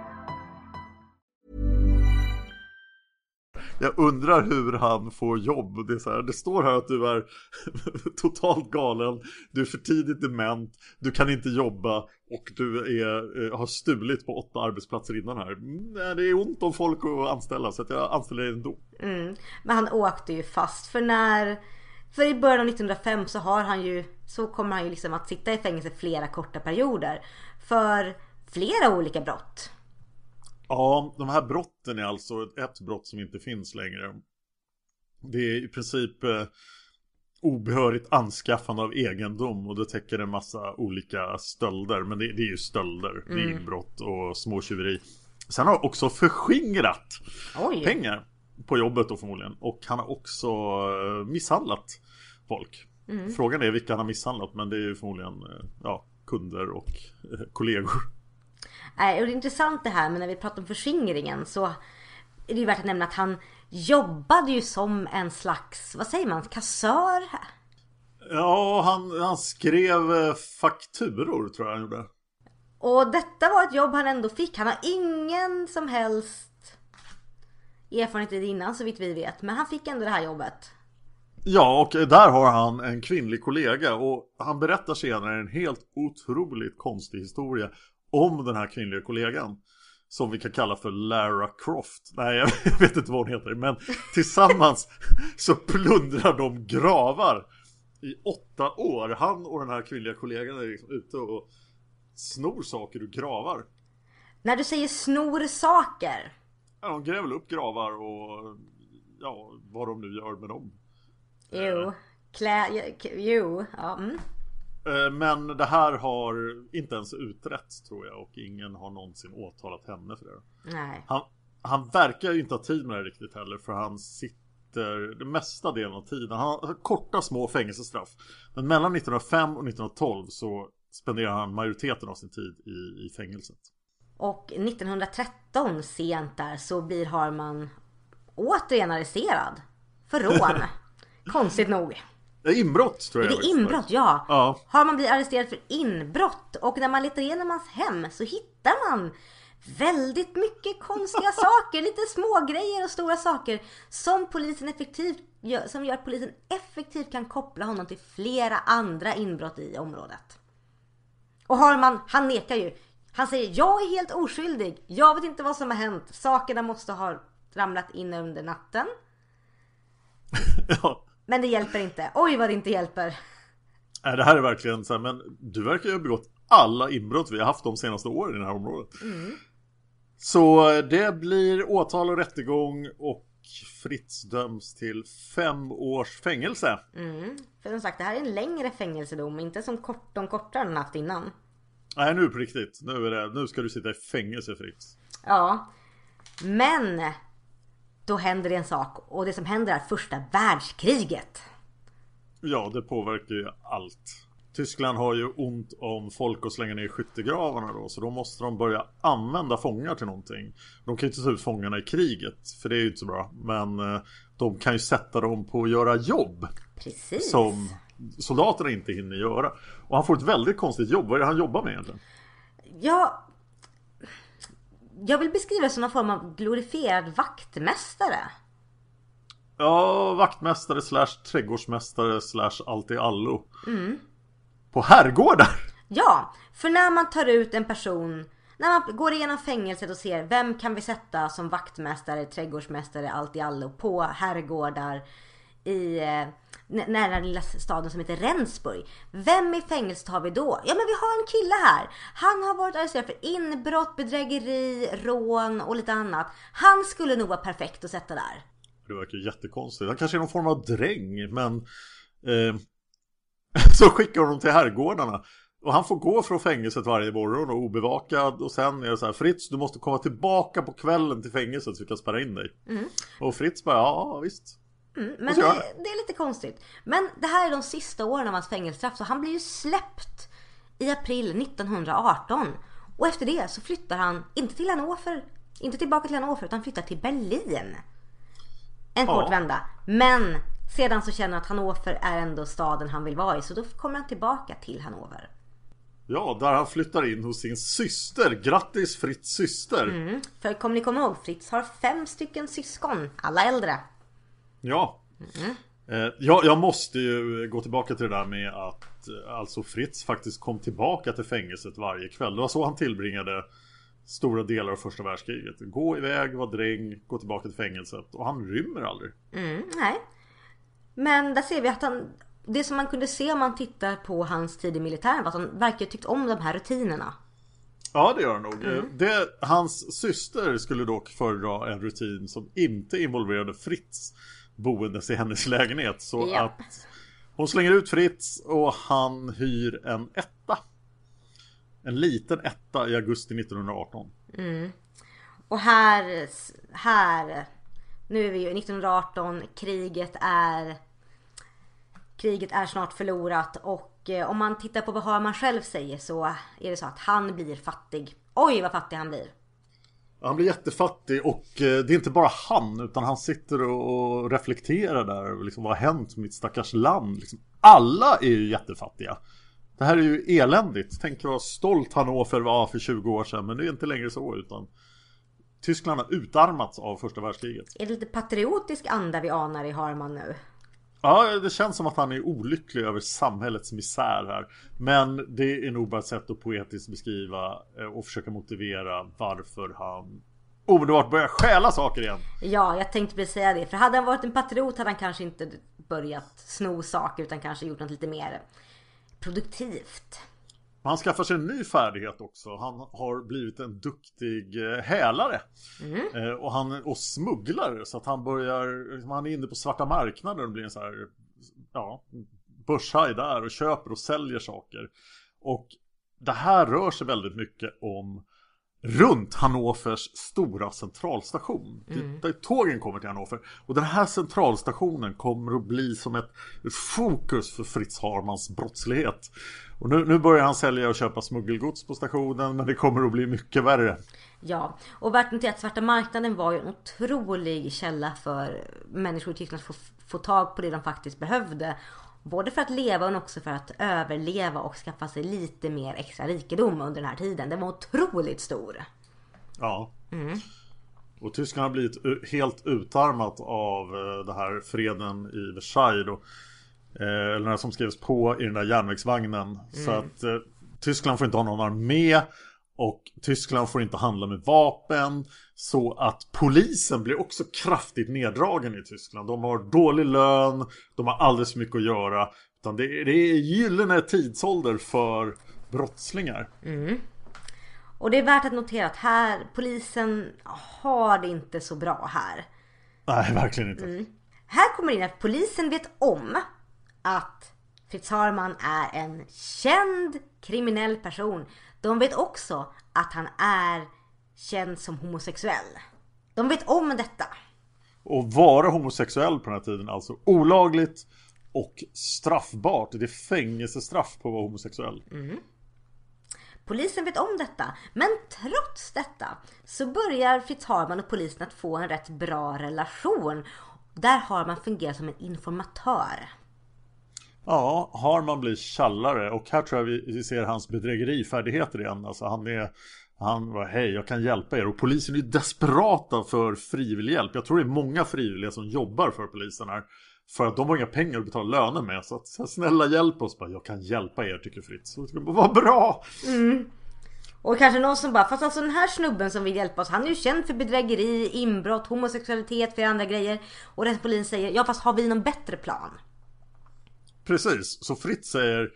Jag undrar hur han får jobb. Det, är så här, det står här att du är totalt galen, du är för tidigt dement, du kan inte jobba och du är, eh, har stulit på åtta arbetsplatser innan här. Det är ont om folk att anställa så att jag anställer dig ändå. Mm. Men han åkte ju fast för när För i början av 1905 så har han ju Så kommer han ju liksom att sitta i fängelse flera korta perioder För flera olika brott Ja, de här brotten är alltså ett brott som inte finns längre. Det är i princip eh, obehörigt anskaffande av egendom och det täcker en massa olika stölder. Men det, det är ju stölder, det är inbrott och småtjuveri. Sen har han också förskingrat Oj. pengar på jobbet då förmodligen. Och han har också eh, misshandlat folk. Frågan är vilka han har misshandlat men det är ju förmodligen eh, ja, kunder och eh, kollegor. Nej, och det är intressant det här men när vi pratar om förskingringen så är det ju värt att nämna att han jobbade ju som en slags, vad säger man, kassör? Ja, han, han skrev eh, fakturor tror jag han gjorde. Och detta var ett jobb han ändå fick. Han har ingen som helst erfarenhet innan så vitt vi vet. Men han fick ändå det här jobbet. Ja, och där har han en kvinnlig kollega och han berättar senare en helt otroligt konstig historia om den här kvinnliga kollegan. Som vi kan kalla för Lara Croft. Nej, jag vet inte vad hon heter. Men tillsammans så plundrar de gravar i åtta år. Han och den här kvinnliga kollegan är liksom ute och snor saker ur gravar. När du säger snor saker. Ja, de gräver upp gravar och ja, vad de nu gör med dem. Jo. Klä... Jo. Ja. Mm. Eh, Men det här har inte ens utretts tror jag och ingen har någonsin åtalat henne för det. Nej. Han, han verkar ju inte ha tid med det riktigt heller för han sitter det mesta delen av tiden. Han har korta små fängelsestraff. Men mellan 1905 och 1912 så spenderar han majoriteten av sin tid i, i fängelset. Och 1913 sent där så blir Harman återigen arresterad. För rån. Konstigt nog. Det är inbrott tror Det jag. är faktiskt. inbrott, ja. Ja. Harman blir arresterad för inbrott och när man letar igenom hans hem så hittar man väldigt mycket konstiga saker, lite små grejer och stora saker som polisen effektivt gör, som gör att polisen effektivt kan koppla honom till flera andra inbrott i området. Och Harman, han nekar ju. Han säger jag är helt oskyldig. Jag vet inte vad som har hänt. Sakerna måste ha ramlat in under natten. ja. Men det hjälper inte. Oj vad det inte hjälper. Nej, det här är verkligen så här, men du verkar ju ha begått alla inbrott vi har haft de senaste åren i det här området. Så eh, det blir åtal och rättegång och Fritz döms till fem års fängelse. För som sagt, det här är en längre fängelsedom, inte som kort, de kortare han haft innan. Nej, nu på riktigt. Nu, är det, nu ska du sitta i fängelse Fritz. Ja. Men då händer det en sak och det som händer är första världskriget. Ja, det påverkar ju allt. Tyskland har ju ont om folk att slänga ner i skyttegravarna då Så då måste de börja använda fångar till någonting De kan ju inte ta ut fångarna i kriget För det är ju inte så bra Men eh, de kan ju sätta dem på att göra jobb Precis. Som soldaterna inte hinner göra Och han får ett väldigt konstigt jobb Vad är det han jobbar med egentligen? Ja, jag vill beskriva det som någon form av glorifierad vaktmästare. Ja, vaktmästare slash trädgårdsmästare slash allt i allo. Mm. På herrgårdar? Ja, för när man tar ut en person när man går igenom fängelset och ser vem kan vi sätta som vaktmästare, trädgårdsmästare, allt i allo på herrgårdar i eh, nära den lilla staden som heter Rendsburg. Vem i fängelset har vi då? Ja men vi har en kille här. Han har varit arresterad för inbrott, bedrägeri, rån och lite annat. Han skulle nog vara perfekt att sätta där. Det verkar jättekonstigt. Han kanske är någon form av dräng men eh, Så skickar de till herrgårdarna och han får gå från fängelset varje morgon och obevakad och sen är det så här Fritz du måste komma tillbaka på kvällen till fängelset så vi kan spärra in dig. Mm. Och Fritz bara ja visst. Mm, men det, det, är lite konstigt. Men det här är de sista åren av hans fängelsestraff så han blir ju släppt i april 1918. Och efter det så flyttar han, inte till Hannover, inte tillbaka till Hannover utan flyttar till Berlin. En kort ja. vända. Men sedan så känner han att Hannover är ändå staden han vill vara i så då kommer han tillbaka till Hannover. Ja, där han flyttar in hos sin syster. Grattis Fritz syster! Mm, för kommer ni komma ihåg, Fritz har fem stycken syskon, alla äldre. Ja. Mm. Eh, ja, jag måste ju gå tillbaka till det där med att eh, alltså Fritz faktiskt kom tillbaka till fängelset varje kväll. Det var så han tillbringade stora delar av första världskriget. Gå iväg, vara dräng, gå tillbaka till fängelset och han rymmer aldrig. Mm, nej. Men där ser vi att han, det som man kunde se om man tittar på hans tid i militären var att han verkar tyckt om de här rutinerna. Ja det gör han nog. Mm. Det, hans syster skulle dock föredra en rutin som inte involverade Fritz boendes i hennes lägenhet. Så ja. att hon slänger ut Fritz och han hyr en etta. En liten etta i augusti 1918. Mm. Och här, här, nu är vi ju 1918, kriget är Kriget är snart förlorat och eh, om man tittar på vad Harman själv säger så är det så att han blir fattig. Oj vad fattig han blir. Han blir jättefattig och eh, det är inte bara han utan han sitter och reflekterar där. Liksom, vad har hänt med mitt stackars land? Liksom, alla är ju jättefattiga. Det här är ju eländigt. Tänk vad stolt Hannover var för 20 år sedan men det är inte längre så utan Tyskland har utarmats av första världskriget. Är det lite patriotisk anda vi anar i Harman nu? Ja, det känns som att han är olycklig över samhällets misär här. Men det är nog bara ett sätt att poetiskt beskriva eh, och försöka motivera varför han omedelbart börjar stjäla saker igen. Ja, jag tänkte precis säga det. För hade han varit en patriot hade han kanske inte börjat sno saker utan kanske gjort något lite mer produktivt. Han skaffar sig en ny färdighet också. Han har blivit en duktig eh, hälare. Mm. Eh, och han och smugglare. Så att han börjar, liksom, han är inne på svarta marknaden och blir en så här, ja, börshaj där och köper och säljer saker. Och det här rör sig väldigt mycket om runt Hannovers stora centralstation. Mm. Där tågen kommer till Hannover. Och den här centralstationen kommer att bli som ett, ett fokus för Fritz Harmans brottslighet. Och nu, nu börjar han sälja och köpa smuggelgods på stationen men det kommer att bli mycket värre. Ja, och värt notera att svarta marknaden var ju en otrolig källa för människor i Tyskland att få, få tag på det de faktiskt behövde. Både för att leva men också för att överleva och skaffa sig lite mer extra rikedom under den här tiden. Den var otroligt stor. Ja. Mm. Och Tyskland har blivit helt utarmat av eh, det här freden i Versailles. Då. Eh, eller den som skrevs på i den där järnvägsvagnen. Mm. Så att eh, Tyskland får inte ha någon armé. Och Tyskland får inte handla med vapen. Så att polisen blir också kraftigt neddragen i Tyskland. De har dålig lön, de har alldeles för mycket att göra. Utan det, är, det är gyllene tidsålder för brottslingar. Mm. Och det är värt att notera att här, polisen har det inte så bra här. Nej, verkligen inte. Mm. Här kommer in att polisen vet om att Fritz Harman är en känd kriminell person. De vet också att han är känd som homosexuell. De vet om detta. Och vara homosexuell på den här tiden alltså olagligt och straffbart. Det är fängelsestraff på att vara homosexuell. Mm. Polisen vet om detta, men trots detta så börjar Fritz Harman och polisen att få en rätt bra relation. Där har man fungerat som en informatör. Ja, Harman blir tjallare och här tror jag vi ser hans bedrägerifärdigheter igen. Alltså han är han var hej jag kan hjälpa er och polisen är desperata för frivillig hjälp. Jag tror det är många frivilliga som jobbar för polisen här. För att de har inga pengar att betala löner med. Så att snälla hjälp oss bara. Jag kan hjälpa er tycker Fritz. Vad bra! Mm. Och kanske någon som bara, fast alltså den här snubben som vill hjälpa oss, han är ju känd för bedrägeri, inbrott, homosexualitet, för andra grejer. Och den polisen säger, ja fast har vi någon bättre plan? Precis, så Fritz säger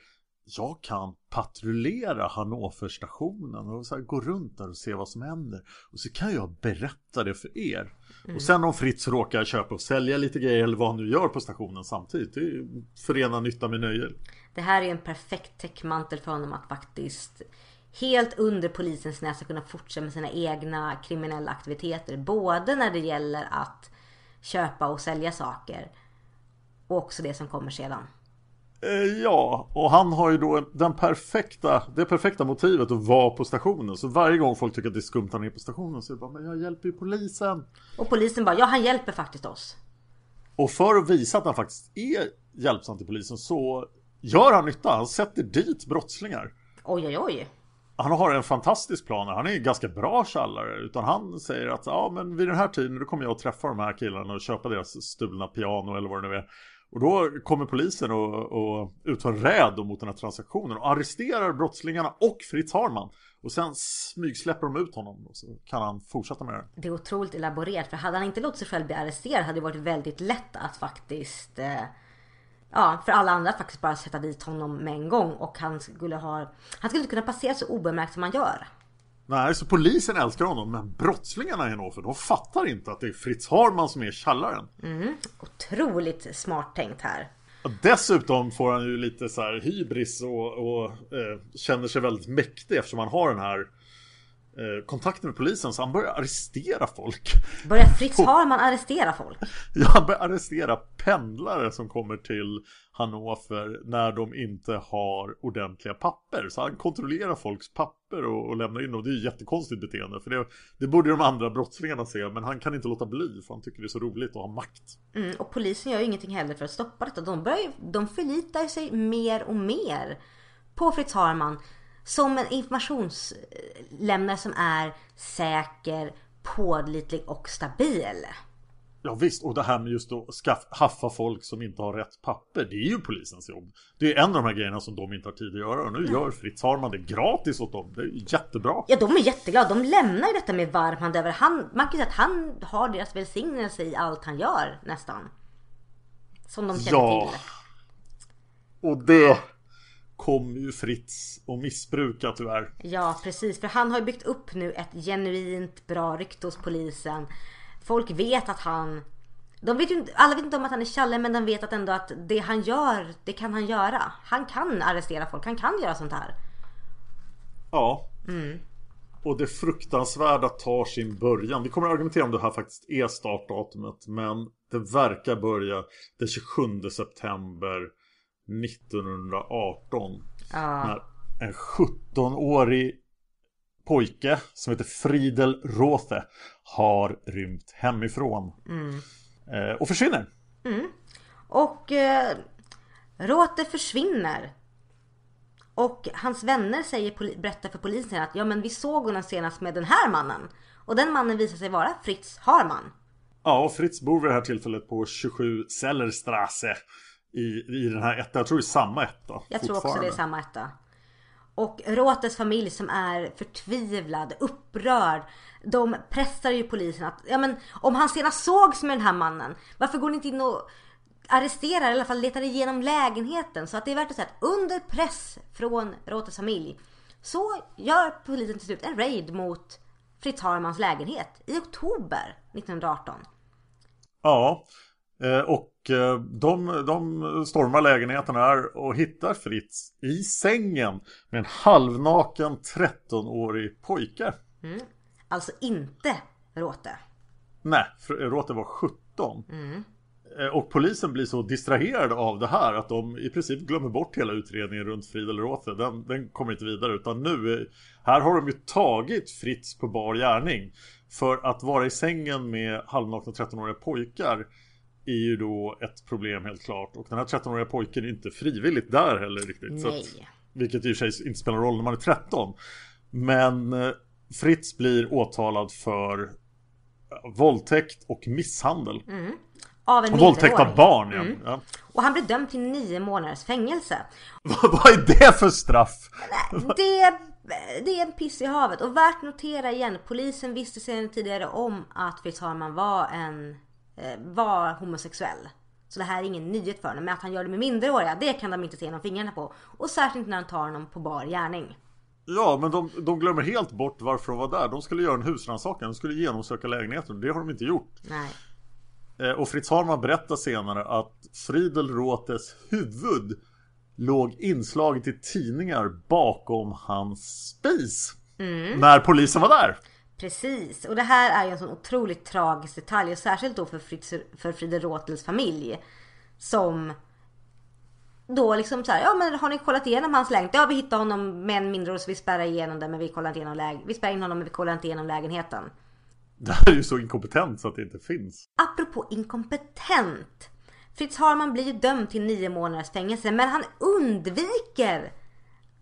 jag kan patrullera Hannoverstationen och så gå runt där och se vad som händer. Och så kan jag berätta det för er. Mm. Och sen om Fritz råkar köpa och sälja lite grejer eller vad han nu gör på stationen samtidigt. Det är förena nytta med nöje. Det här är en perfekt täckmantel för honom att faktiskt helt under polisens näsa kunna fortsätta med sina egna kriminella aktiviteter. Både när det gäller att köpa och sälja saker och också det som kommer sedan. Eh, ja, och han har ju då den perfekta, det perfekta motivet att vara på stationen. Så varje gång folk tycker att det är skumt att han är på stationen så är det bara, men jag hjälper ju polisen. Och polisen bara, ja han hjälper faktiskt oss. Och för att visa att han faktiskt är hjälpsam till polisen så gör han nytta. Han sätter dit brottslingar. Oj, oj, oj. Han har en fantastisk plan. Han är ganska bra källare. Utan han säger att ja, men vid den här tiden då kommer jag att träffa de här killarna och köpa deras stulna piano eller vad det nu är. Och då kommer polisen och, och utför räd mot den här transaktionen och arresterar brottslingarna och Fritz Harman. Och sen smygsläpper de ut honom och så kan han fortsätta med det. Det är otroligt elaborerat för hade han inte låtit sig själv bli arresterad hade det varit väldigt lätt att faktiskt eh, Ja, för alla andra faktiskt bara sätta dit honom med en gång och han skulle ha Han skulle inte kunna passera så obemärkt som han gör. Nej, så polisen älskar honom men brottslingarna i Hannover de fattar inte att det är Fritz Harman som är källaren. Mm, otroligt smart tänkt här. Dessutom får han ju lite så här hybris och, och eh, känner sig väldigt mäktig eftersom han har den här Eh, kontakten med polisen så han börjar arrestera folk. Börjar Fritz Harman arrestera folk? Ja, han börjar arrestera pendlare som kommer till Hannover när de inte har ordentliga papper. Så han kontrollerar folks papper och, och lämnar in dem. Det är ju jättekonstigt beteende. För det, det borde de andra brottslingarna se. Men han kan inte låta bli för han tycker det är så roligt att ha makt. Mm, och polisen gör ju ingenting heller för att stoppa detta. De, börjar, de förlitar sig mer och mer på Fritz Harman som en informationslämnare som är säker, pålitlig och stabil. Ja visst, och det här med just att skaff, haffa folk som inte har rätt papper Det är ju polisens jobb. Det är en av de här grejerna som de inte har tid att göra Och nu gör Fritz Harman det gratis åt dem. Det är jättebra. Ja de är jätteglada, de lämnar ju detta med varm hand över. Han, Man kan säga att han har deras välsignelse i allt han gör nästan. Som de känner ja. till. Och det kommer ju Fritz att missbruka tyvärr. Ja precis, för han har ju byggt upp nu ett genuint bra rykte hos polisen. Folk vet att han de vet ju, alla vet inte om att han är Challe men de vet att ändå att det han gör, det kan han göra. Han kan arrestera folk, han kan göra sånt här. Ja. Mm. Och det fruktansvärda tar sin början. Vi kommer att argumentera om det här faktiskt är startdatumet. Men det verkar börja den 27 september 1918. Ja. När en 17-årig pojke som heter Friedel Rothe har rymt hemifrån. Mm. Eh, och försvinner. Mm. Och eh, Rothe försvinner. Och hans vänner säger, berättar för polisen att ja men vi såg honom senast med den här mannen. Och den mannen visar sig vara Fritz Harman. Ja, och Fritz bor vid det här tillfället på 27 Sellerstrasse i, i den här ettan. Jag tror det är samma etta. Jag tror också det är samma etta. Och Rotes familj som är förtvivlad, upprörd. De pressar ju polisen att, ja men om han senast sågs med den här mannen. Varför går ni inte in och arresterar, i alla fall letar igenom lägenheten. Så att det är värt att säga att under press från Rotes familj. Så gör polisen till slut en raid mot Fritz Harmans lägenhet i oktober 1918. Ja, eh, och de, de stormar lägenheten här och hittar Fritz i sängen med en halvnaken 13-årig pojke. Mm. Alltså inte Råte. Nej, Råte var 17 19. Eh, Och polisen blir så distraherad av det här att de i princip glömmer bort hela utredningen runt Friedel Rothe. Den, den kommer inte vidare utan nu, eh, här har de ju tagit Fritz på bar gärning. För att vara i sängen med halvnakna 13-åriga pojkar är ju då ett problem helt klart. Och den här 13-åriga pojken är inte frivilligt där heller riktigt. Så att, Nej. vilket i och för sig inte spelar roll när man är 13. Men eh, Fritz blir åtalad för eh, våldtäkt och misshandel. Av en Och våldtäkt av barn ja. Mm. ja. Och han blev dömd till nio månaders fängelse. Vad är det för straff? Det, det är en piss i havet. Och värt notera igen, polisen visste sedan tidigare om att Fritz Harman var en var homosexuell. Så det här är ingen nyhet för honom. Men att han gör det med minderåriga, det kan de inte se genom fingrarna på. Och särskilt inte när han tar honom på bar gärning. Ja men de, de glömmer helt bort varför de var där. De skulle göra en husrannsakan, de skulle genomsöka lägenheten. Det har de inte gjort. Nej. Eh, Och Fritz Harman berättar senare att Friedel Rothes huvud låg inslaget i tidningar bakom hans spis. När polisen var där. Precis, och det här är ju en sån otroligt tragisk detalj och särskilt då för, Fritz, för Frieder Rothels familj. Som då liksom så här, ja men har ni kollat igenom hans lägenhet? Ja vi hittade honom med en mindre så vi spärrar igenom det men vi kollar inte igenom lägen- Vi spärrar in honom men vi kollar inte igenom lägenheten. Det här är ju så inkompetent så att det inte finns. Apropå inkompetent. Fritz Harman blir ju dömd till nio månaders fängelse men han undviker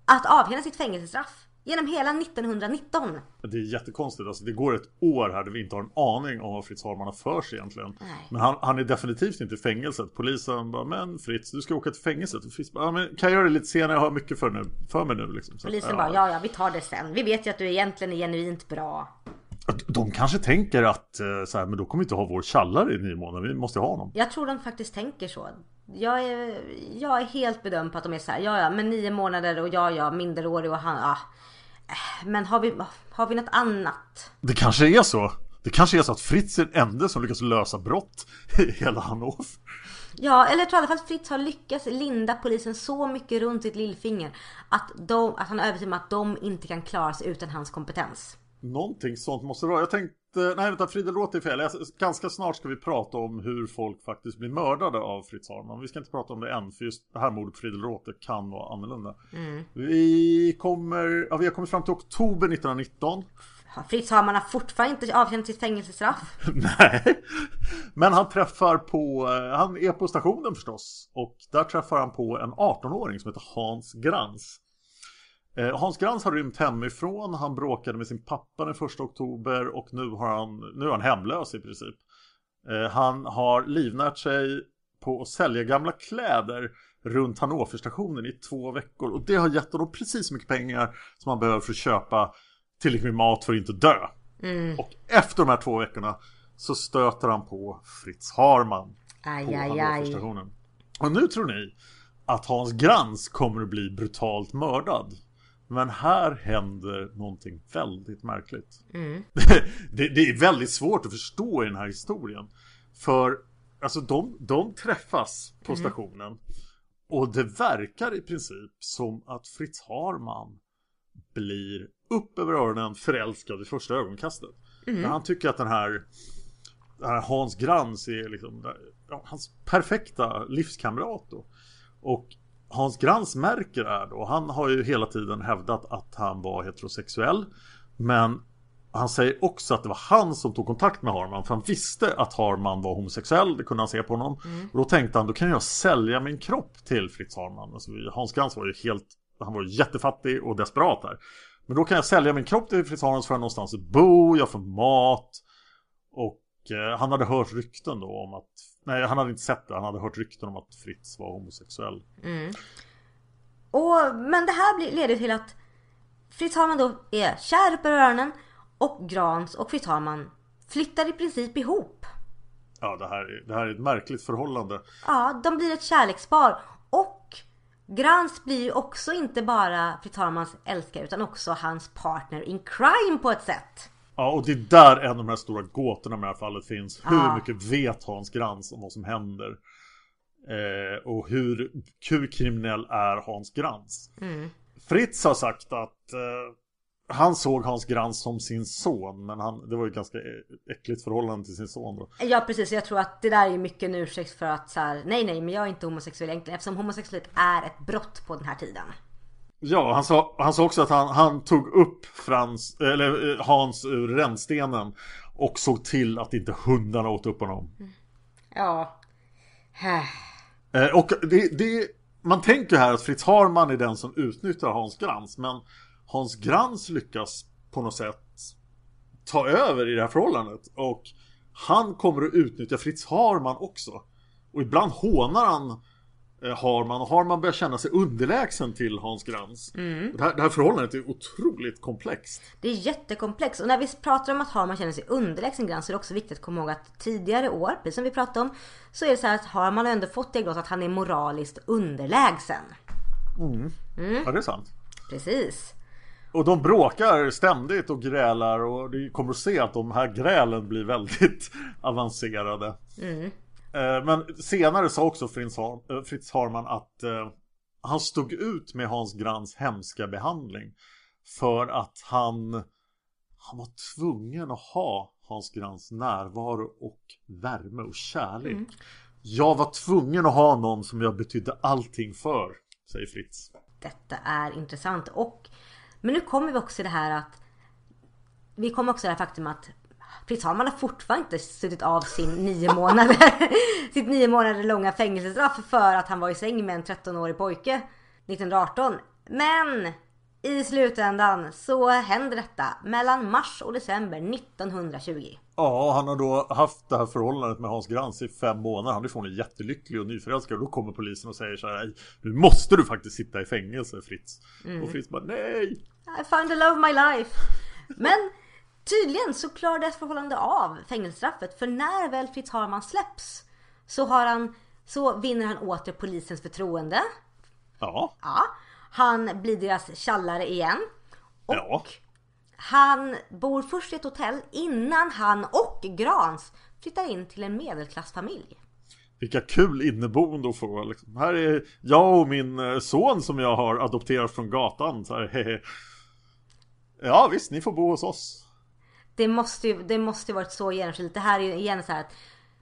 att avtjäna sitt fängelsestraff genom hela 1919. Det är jättekonstigt, alltså det går ett år här där vi inte har en aning om vad Fritz Harman har för sig egentligen. Nej. Men han, han är definitivt inte i fängelset. Polisen bara, men Fritz du ska åka till fängelset. Och Fritz bara, ja, men kan jag göra det lite senare? Jag har mycket för, nu, för mig nu liksom. Så, Polisen bara, ja ja vi tar det sen. Vi vet ju att du egentligen är genuint bra. De kanske tänker att eh, så här, men då kommer vi inte ha vår tjallare i nio månader. Vi måste ha honom. Jag tror de faktiskt tänker så. Jag är, jag är helt bedömd på att de är så här, ja ja men nio månader och ja ja minderårig och han, ah. Men har vi, har vi något annat? Det kanske är så. Det kanske är så att Fritz är den enda som lyckas lösa brott i hela Hannover. Ja, eller jag tror i alla fall att Fritz har lyckats linda polisen så mycket runt sitt lillfinger att, de, att han är övertygad om att de inte kan klara sig utan hans kompetens. Någonting sånt måste det vara. Jag tänkte, nej vänta, Friedel Roth är fel. Ganska snart ska vi prata om hur folk faktiskt blir mördade av Fritz Harman. Vi ska inte prata om det än, för just det här mordet på Friedel Roth kan vara annorlunda. Vi kommer, ja vi har kommit fram till oktober 1919. Fritz Harman har fortfarande inte avtjänat sitt fängelsestraff. Nej, men han träffar på, eh, han är på stationen förstås. Och där träffar han på en 18-åring som heter Hans Grans. Eh, Hans Grans har rymt hemifrån, han bråkade med sin pappa den 1 oktober och nu, har han, nu är han hemlös i princip. Eh, Han har livnärt sig på att sälja gamla kläder runt Hannoverstationen i två veckor och det har gett honom precis så mycket pengar som han behöver för att köpa tillräckligt med mat för att inte dö. Och efter de här två veckorna så stöter han på Fritz Harman Aj, på. Hannoverstationen. Och nu tror ni att Hans Grans kommer att bli brutalt mördad. Men här händer någonting väldigt märkligt. det, det är väldigt svårt att förstå i den här historien. För alltså de, de träffas på stationen. Och det verkar i princip som att Fritz Harman blir upp över öronen förälskad vid första ögonkastet. Men han tycker att den här, den här Hans Grans är liksom ja, hans perfekta livskamrat då. Och Hans Grans märker här då. Han har ju hela tiden hävdat att han var heterosexuell. Men han säger också att det var han som tog kontakt med Harman för han visste att Harman var homosexuell, det kunde han se på honom. Och då tänkte han, då kan jag sälja min kropp till Fritz Harman. Alltså, Hans Grans var ju helt, han var jättefattig och desperat här. Men då kan jag sälja min kropp till Fritz Harman så får jag någonstans att bo, jag får mat. Och eh, han hade hört rykten då om att, nej han hade inte sett det, han hade hört rykten om att Fritz var homosexuell. Och, men det här leder till att Fritz Harman då är kär över öronen och Grans och Fritz Harman flyttar i princip ihop. Ja, det här, är- det här är ett märkligt förhållande. Ja, de blir ett kärlekspar och Grans blir ju också inte bara Fritz Harmans älskare utan också hans partner in crime på ett sätt. Ja, och det är där en av de här stora gåtorna med det här fallet finns. Hur Ja. mycket vet Hans Grans om vad som händer? Eh, och hur, hur kriminell är Hans Grans? Fritz har sagt att eh, han såg Hans Grans som sin son men han, det var ju ganska äckligt förhållande till sin son då. Ja precis, jag tror att det där är mycket en ursäkt för att så här, nej nej men jag är inte homosexuell egentligen eftersom homosexualitet är ett brott på den här tiden. Ja, han sa, han sa också att han, han tog upp Frans, eller eh, Hans ur rännstenen och såg till att inte hundarna åt upp honom. Ja. Eh, och det, det, man tänker här att Fritz Harman är den som utnyttjar Hans Grans men Hans Grans lyckas på något sätt ta över i det här förhållandet och han kommer att utnyttja Fritz Harman också. Och ibland hånar han Harman och Harman börjar känna sig underlägsen till Hans Grans. Mm. Det, här, det här förhållandet är otroligt komplext. Det är jättekomplext och när vi pratar om att Harman känner sig underlägsen grann så är det också viktigt att komma ihåg att tidigare år, precis som vi pratade om, så är det så här att Harman har ändå fått diagnos att han är moraliskt underlägsen. Mm. Ja, det är sant. Precis. Och de bråkar ständigt och grälar och du kommer att se att de här grälen blir väldigt avancerade. Mm. Eh, Men senare sa också Fritz, eh, Fritz Harman att eh, han stod ut med Hans Grans hemska behandling. För att han, han var tvungen att ha Hans Grans närvaro och värme och kärlek. Mm. Jag var tvungen att ha någon som jag betydde allting för, säger Fritz. Detta är intressant och men nu kommer vi också till det här att vi kommer också till det här faktum att Fritz Harman har fortfarande inte suttit av sin nio månader sitt nio månader långa fängelsestraff för att han var i säng med en 13-årig pojke 1918. Men i slutändan så händer detta mellan mars och december 1920. Ja, han har då haft det här förhållandet med Hans Grans i fem månader. Han är från jättelycklig och nyförälskad. Då kommer polisen och säger så här. "Nej, Nu måste du faktiskt sitta i fängelse Fritz. Mm. Och Fritz bara nej. I find the love of my life. Men tydligen så klarar deras förhållande av fängelsestraffet. För när väl Fritz Harman släpps så, har han, så vinner han åter polisens förtroende. Ja. Ja, han blir deras tjallare igen. Och Ja. han bor först i ett hotell innan han och Grans flyttar in till en medelklassfamilj. Vilka kul inneboende att få. Liksom. Här är jag och min eh, son som jag har adopterat från gatan. Så här. Ja visst, ni får bo hos oss. Det måste ju det måste ju varit så genomskinligt. Det här är ju igen så här att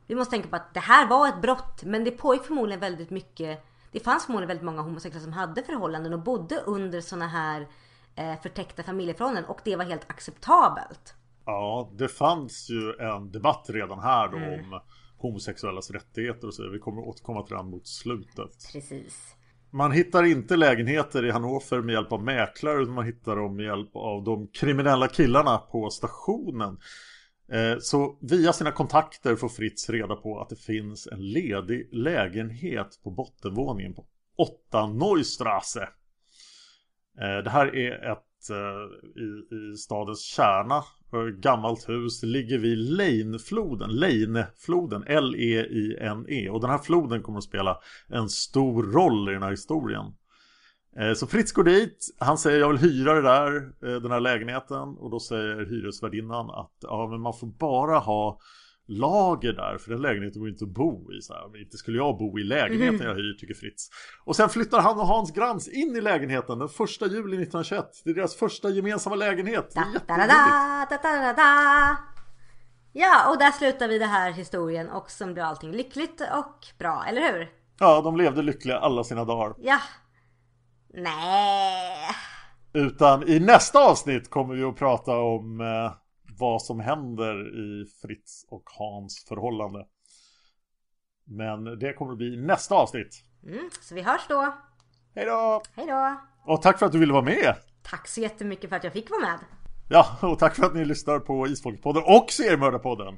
vi måste tänka på att det här var ett brott men det pågick förmodligen väldigt mycket. Det fanns förmodligen väldigt många homosexuella som hade förhållanden och bodde under såna här eh, förtäckta familjeförhållanden och det var helt acceptabelt. Ja, det fanns ju en debatt redan här då Mm. om homosexuellas rättigheter och så. Vi kommer återkomma till den mot slutet. Precis. Man hittar inte lägenheter i Hannover med hjälp av mäklare utan man hittar dem med hjälp av de kriminella killarna på stationen. Eh, så via sina kontakter får Fritz reda på att det finns en ledig lägenhet på bottenvåningen på 8 Neustrasse. Eh, det här är ett Eh, i, i stadens kärna gammalt hus. Ligger vid Leinefloden, Leinefloden, L-E-I-N-E. Och den här floden kommer att spela en stor roll i den här historien. Eh, så Fritz går dit, han säger jag vill hyra det där, eh, den här lägenheten och då säger hyresvärdinnan att ja men man får bara ha lager där för den lägenheten går inte att bo i så här. Men inte skulle jag bo i lägenheten Mhm. jag hyr tycker Fritz. Och sen flyttar han och Hans Grans in i lägenheten den första juli 1921. Det är deras första gemensamma lägenhet. Det är. Ja, och där slutar vi den här historien och så blir allting lyckligt och bra, eller hur? Ja, de levde lyckliga alla sina dagar. Ja. Nej. Utan i nästa avsnitt kommer vi att prata om eh, vad som händer i Fritz och Hans förhållande. Men det kommer att bli nästa avsnitt. Mm, så vi hörs då. Hej då! Hej då. Och tack för att du ville vara med! Tack så jättemycket för att jag fick vara med. Ja, och tack för att ni lyssnar på Isfolkspodden och Seriemördarpodden.